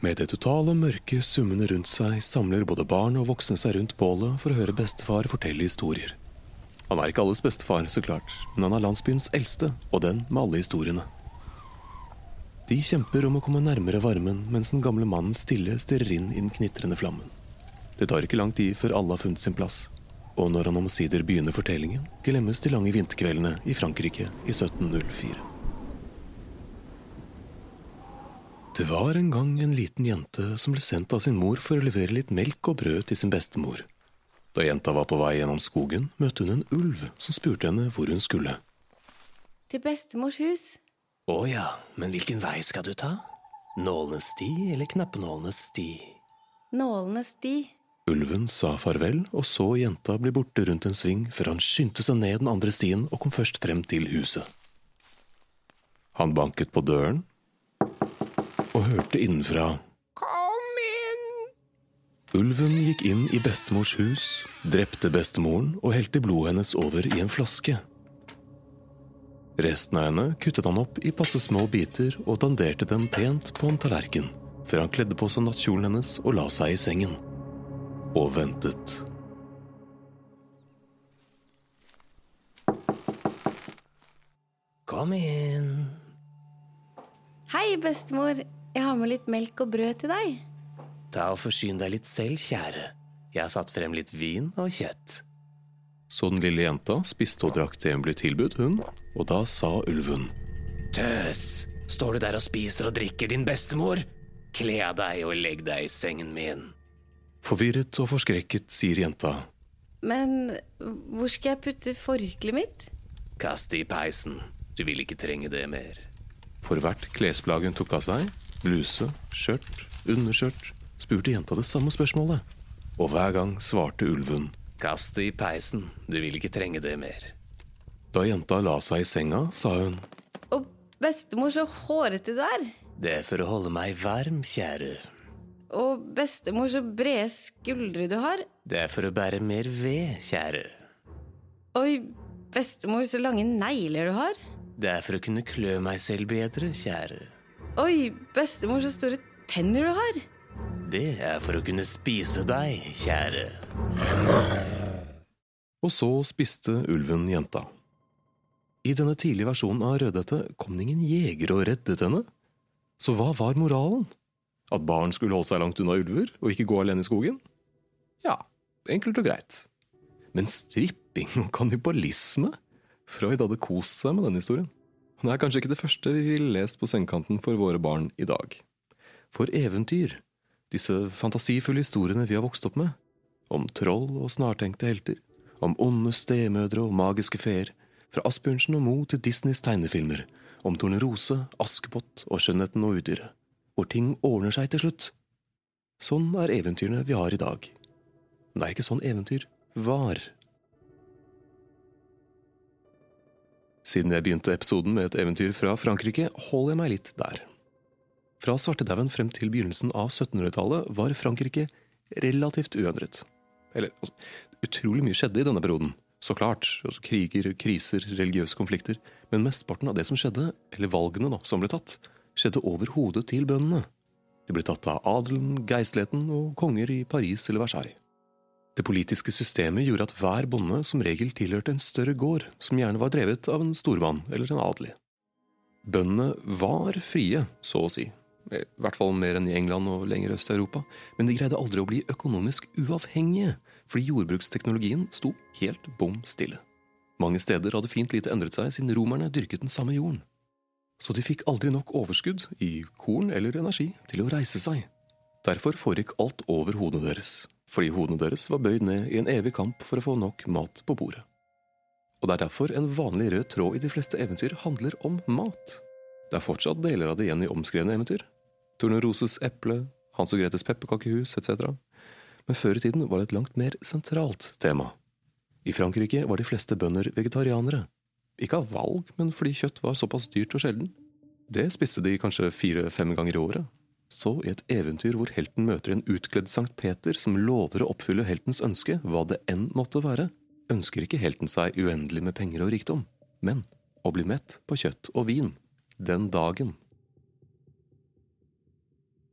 Med det totale mørke summende rundt seg samler både barn og voksne seg rundt bålet for å høre bestefar fortelle historier. Han er ikke alles bestefar, så klart, men han er landsbyens eldste, og den med alle historiene. De kjemper om å komme nærmere varmen, mens den gamle mannen stille stirrer inn i den knitrende flammen. Det tar ikke lang tid før alle har funnet sin plass, og når han omsider begynner fortellingen, glemmes de lange vinterkveldene i Frankrike i 1704. Det var en gang en liten jente som ble sendt av sin mor for å levere litt melk og brød til sin bestemor. Da jenta var på vei gjennom skogen, møtte hun en ulv som spurte henne hvor hun skulle. Til bestemors hus. Å ja, men hvilken vei skal du ta? Nålenes sti eller knappenålenes sti? Nålenes sti. Ulven sa farvel og så jenta bli borte rundt en sving før han skyndte seg ned den andre stien og kom først frem til huset. Han banket på døren og hørte innenfra Kom inn! Ulven gikk inn i bestemors hus, drepte bestemoren og helte blodet hennes over i en flaske. Resten av henne kuttet han opp i passe små biter og danderte dem pent på en tallerken, før han kledde på seg nattkjolen hennes og la seg i sengen. Og ventet. Kom inn. Hei, bestemor. Jeg har med litt melk og brød til deg. Ta og forsyn deg litt selv, kjære. Jeg har satt frem litt vin og kjøtt. Så den lille jenta spiste og drakk det hun ble tilbudt, hun, og da sa ulven. Tøs, står du der og spiser og drikker, din bestemor? Kle av deg og legg deg i sengen min. Forvirret og forskrekket sier jenta. Men hvor skal jeg putte forkleet mitt? Kast det i peisen, du vil ikke trenge det mer. For hvert klesplagg hun tok av seg, bluse, skjørt, underskjørt, spurte jenta det samme spørsmålet. Og hver gang svarte ulven Kast det i peisen, du vil ikke trenge det mer. Da jenta la seg i senga, sa hun Og bestemor, så hårete du er. Det er for å holde meg varm, kjære. Og bestemor, så brede skuldre du har. Det er for å bære mer ved, kjære. Oi, bestemor, så lange negler du har. Det er for å kunne klø meg selv bedre, kjære. Oi, bestemor, så store tenner du har. Det er for å kunne spise deg, kjære. Og så spiste ulven jenta. I denne tidlige versjonen av Rødhette kom det ingen jeger og reddet henne. Så hva var moralen? At barn skulle holde seg langt unna ulver og ikke gå alene i skogen? Ja, enkelt og greit. Men stripping og kannibalisme? Freud hadde kost seg med denne historien. Det er kanskje ikke det første vi ville lest på sengekanten for våre barn i dag. For eventyr, disse fantasifulle historiene vi har vokst opp med, om troll og snartenkte helter, om onde stemødre og magiske feer, fra Asbjørnsen og Moe til Disneys tegnefilmer, om Tornerose, Askepott og Skjønnheten og udyret, hvor ting ordner seg til slutt. Sånn er eventyrene vi har i dag. Men det er ikke sånn eventyr var. Siden jeg begynte episoden med et eventyr fra Frankrike, holder jeg meg litt der. Fra svartedauden frem til begynnelsen av 1700-tallet var Frankrike relativt uendret. Eller, altså, utrolig mye skjedde i denne perioden. Så klart, altså, kriger, kriser, religiøse konflikter. Men mesteparten av det som skjedde, eller valgene da, som ble tatt, skjedde over hodet til bøndene. De ble tatt av adelen, geistligheten og konger i Paris eller Versailles. Det politiske systemet gjorde at hver bonde som regel tilhørte en større gård, som gjerne var drevet av en stormann eller en adelig. Bøndene var frie, så å si, i hvert fall mer enn i England og lenger øst i Europa, men de greide aldri å bli økonomisk uavhengige, fordi jordbruksteknologien sto helt bom stille. Mange steder hadde fint lite endret seg siden romerne dyrket den samme jorden. Så de fikk aldri nok overskudd i korn eller energi til å reise seg. Derfor foregikk alt over hodene deres, fordi hodene deres var bøyd ned i en evig kamp for å få nok mat på bordet. Og det er derfor en vanlig rød tråd i de fleste eventyr handler om mat. Det er fortsatt deler av det igjen i omskrevne eventyr, Torneroses eple, Hans og Gretes pepperkakehus etc. Men før i tiden var det et langt mer sentralt tema. I Frankrike var de fleste bønder vegetarianere. Ikke av valg, men fordi kjøtt var såpass dyrt og sjelden. Det spiste de kanskje fire–fem ganger i året. Så i et eventyr hvor helten møter en utkledd Sankt Peter som lover å oppfylle heltens ønske, hva det enn måtte være, ønsker ikke helten seg uendelig med penger og rikdom, men å bli mett på kjøtt og vin. Den dagen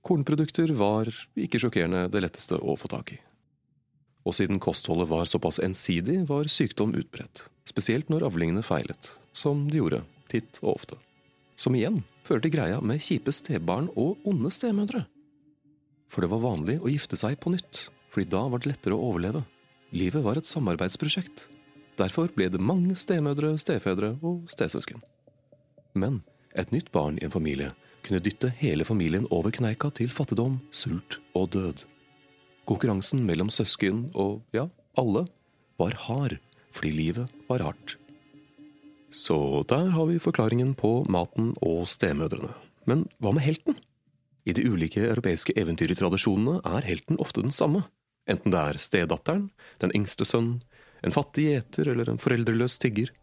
Kornprodukter var ikke sjokkerende det letteste å få tak i. Og siden kostholdet var såpass ensidig, var sykdom utbredt, spesielt når avlingene feilet, som de gjorde titt og ofte. Som igjen fører til greia med kjipe stebarn og onde stemødre. For det var vanlig å gifte seg på nytt, fordi da var det lettere å overleve. Livet var et samarbeidsprosjekt. Derfor ble det mange stemødre, stefedre og stesøsken. Men et nytt barn i en familie kunne dytte hele familien over kneika til fattigdom, sult og død. Konkurransen mellom søsken og, ja, alle, var hard, fordi livet var hardt. Så der har vi forklaringen på maten og stemødrene. Men hva med helten? I de ulike europeiske eventyrtradisjonene er helten ofte den samme, enten det er stedatteren, den yngste sønnen, en fattig gjeter eller en foreldreløs tigger.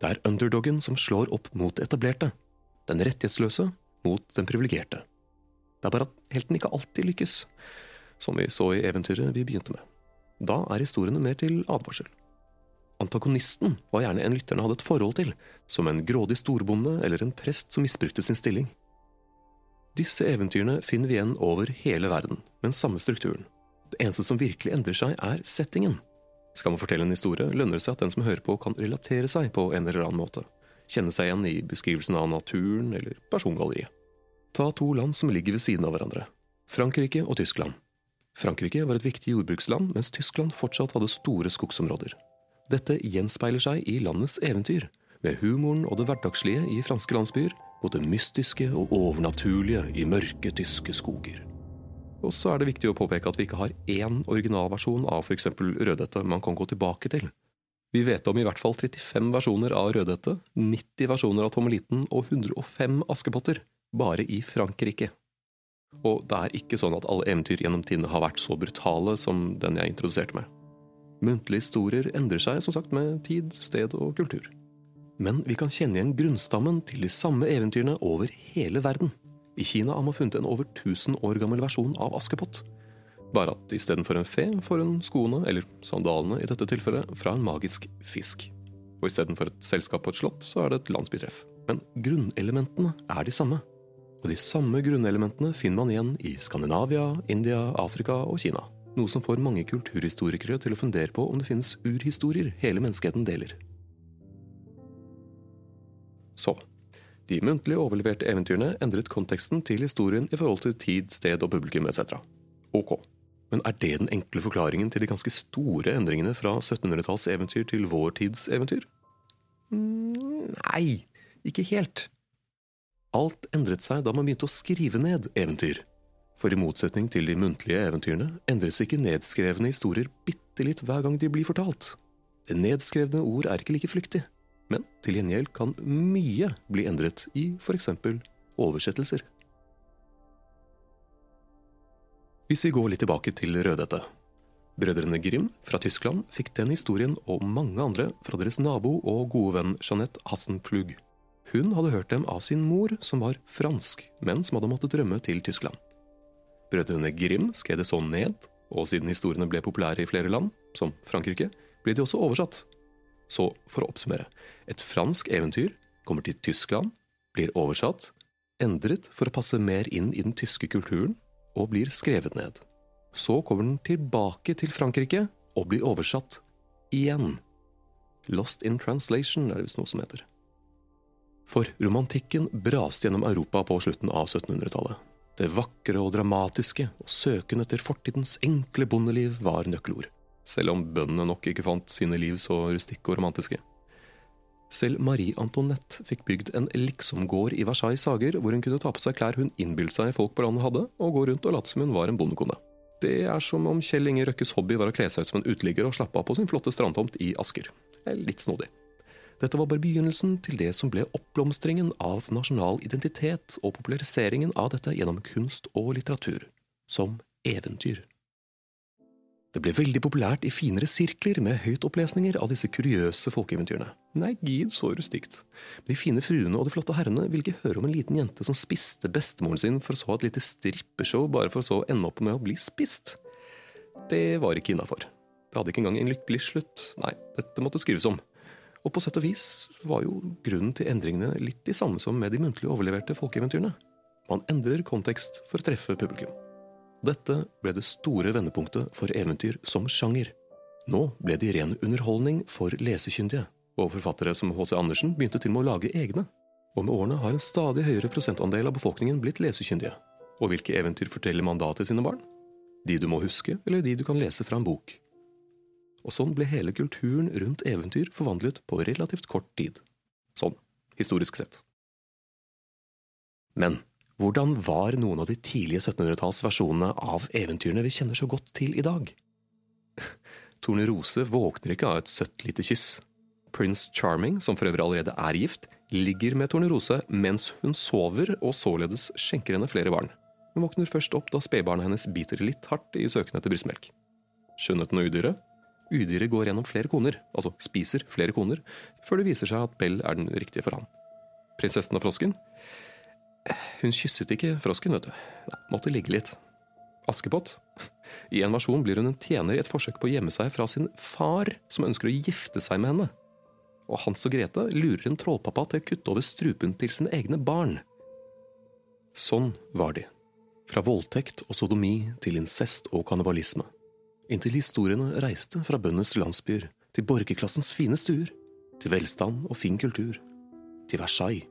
Det er underdoggen som slår opp mot etablerte, den rettighetsløse mot den privilegerte. Det er bare at helten ikke alltid lykkes, som vi så i eventyret vi begynte med. Da er historiene mer til advarsel. Antagonisten var gjerne en lytterne hadde et forhold til, som en grådig storbonde eller en prest som misbrukte sin stilling. Disse eventyrene finner vi igjen over hele verden, med den samme strukturen. Det eneste som virkelig endrer seg, er settingen. Skal man fortelle en historie, lønner det seg at den som hører på, kan relatere seg på en eller annen måte kjenne seg igjen i beskrivelsen av naturen eller persongalleriet. Ta to land som ligger ved siden av hverandre. Frankrike og Tyskland. Frankrike var et viktig jordbruksland, mens Tyskland fortsatt hadde store skogsområder. Dette gjenspeiler seg i landets eventyr, med humoren og det hverdagslige i franske landsbyer mot det mystiske og overnaturlige i mørke tyske skoger. Og så er det viktig å påpeke at vi ikke har én originalversjon av f.eks. Rødhette man kan gå tilbake til. Vi vet om i hvert fall 35 versjoner av Rødhette, 90 versjoner av Tommeliten og 105 Askepotter, bare i Frankrike. Og det er ikke sånn at alle eventyr gjennom tidene har vært så brutale som den jeg introduserte med. Muntlige historier endrer seg som sagt med tid, sted og kultur. Men vi kan kjenne igjen grunnstammen til de samme eventyrene over hele verden. I Kina har man funnet en over 1000 år gammel versjon av Askepott, bare at istedenfor en fe får hun skoene, eller sandalene i dette tilfellet, fra en magisk fisk. Og istedenfor et selskap på et slott, så er det et landsbytreff. Men grunnelementene er de samme. Og de samme grunnelementene finner man igjen i Skandinavia, India, Afrika og Kina. Noe som får mange kulturhistorikere til å fundere på om det finnes urhistorier hele menneskeheten deler. Så, de muntlig overleverte eventyrene endret konteksten til historien i forhold til tid, sted og publikum etc. Ok, men er det den enkle forklaringen til de ganske store endringene fra 1700-talls eventyr til vår tids eventyr? Mm, nei, ikke helt. Alt endret seg da man begynte å skrive ned eventyr. For i motsetning til de muntlige eventyrene endres ikke nedskrevne historier bitte litt hver gang de blir fortalt. Det nedskrevne ord er ikke like flyktig, men til gjengjeld kan mye bli endret i for eksempel oversettelser. Hvis vi går litt tilbake til Rødhette. Brødrene Grim fra Tyskland fikk den historien og mange andre fra deres nabo og gode venn Jeanette Hassenflug. Hun hadde hørt dem av sin mor, som var fransk, men som hadde måttet rømme til Tyskland. Brødrene Grim skrev det så ned, og siden historiene ble populære i flere land, som Frankrike, ble de også oversatt. Så for å oppsummere, et fransk eventyr kommer til Tyskland, blir oversatt, endret for å passe mer inn i den tyske kulturen, og blir skrevet ned. Så kommer den tilbake til Frankrike og blir oversatt igjen. Lost in translation er det visst noe som heter. For romantikken braste gjennom Europa på slutten av 1700-tallet. Det vakre og dramatiske og søken etter fortidens enkle bondeliv var nøkkelord, selv om bøndene nok ikke fant sine liv så rustikke og romantiske. Selv Marie Antoinette fikk bygd en liksomgård i Versailles hager, hvor hun kunne ta på seg klær hun innbilte seg folk på landet hadde, og gå rundt og late som hun var en bondekone. Det er som om Kjell Inge Røkkes hobby var å kle seg ut som en uteligger og slappe av på sin flotte strandtomt i Asker. Litt snodig. Dette var bare begynnelsen til det som ble oppblomstringen av nasjonal identitet og populariseringen av dette gjennom kunst og litteratur, som eventyr. Det ble veldig populært i finere sirkler med høytopplesninger av disse kuriøse folkeeventyrene. Nei, gid, så rustikt. De fine fruene og de flotte herrene ville ikke høre om en liten jente som spiste bestemoren sin for så et lite strippeshow bare for så å ende opp med å bli spist. Det var ikke innafor. Det hadde ikke engang en lykkelig slutt. Nei, dette måtte skrives om. Og på sett og vis var jo grunnen til endringene litt de samme som med de muntlig overleverte folkeeventyrene. Man endrer kontekst for å treffe publikum. Dette ble det store vendepunktet for eventyr som sjanger. Nå ble de ren underholdning for lesekyndige, og forfattere som H.C. Andersen begynte til med å lage egne. Og med årene har en stadig høyere prosentandel av befolkningen blitt lesekyndige. Og hvilke eventyr forteller man da til sine barn? De du må huske, eller de du kan lese fra en bok? Og sånn ble hele kulturen rundt eventyr forvandlet på relativt kort tid. Sånn, historisk sett. Men hvordan var noen av de tidlige 1700-tallsversjonene av eventyrene vi kjenner så godt til i dag? Tornerose våkner ikke av et søtt lite kyss. Prince Charming, som for øvrig allerede er gift, ligger med Tornerose mens hun sover og således skjenker henne flere barn. Hun våkner først opp da spedbarnet hennes biter litt hardt i søken etter brystmelk. Skjønnheten og udyret Udyret går gjennom flere koner, altså spiser flere koner, før det viser seg at Bell er den riktige for han. Prinsessen og frosken? Hun kysset ikke frosken, vet du. Nei, måtte ligge litt. Askepott? I en versjon blir hun en tjener i et forsøk på å gjemme seg fra sin far, som ønsker å gifte seg med henne. Og Hans og Grete lurer en trollpappa til å kutte over strupen til sine egne barn. Sånn var de. Fra voldtekt og sodomi til incest og kannibalisme inntil historiene reiste fra bøndenes landsbyer til borgerklassens fine stuer, til velstand og fin kultur, til Versailles,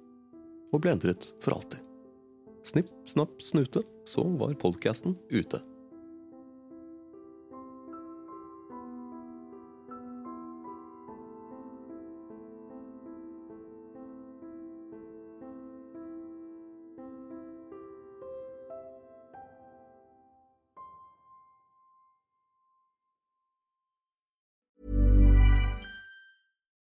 og ble endret for alltid. Snipp, snapp, snute, så var podkasten ute.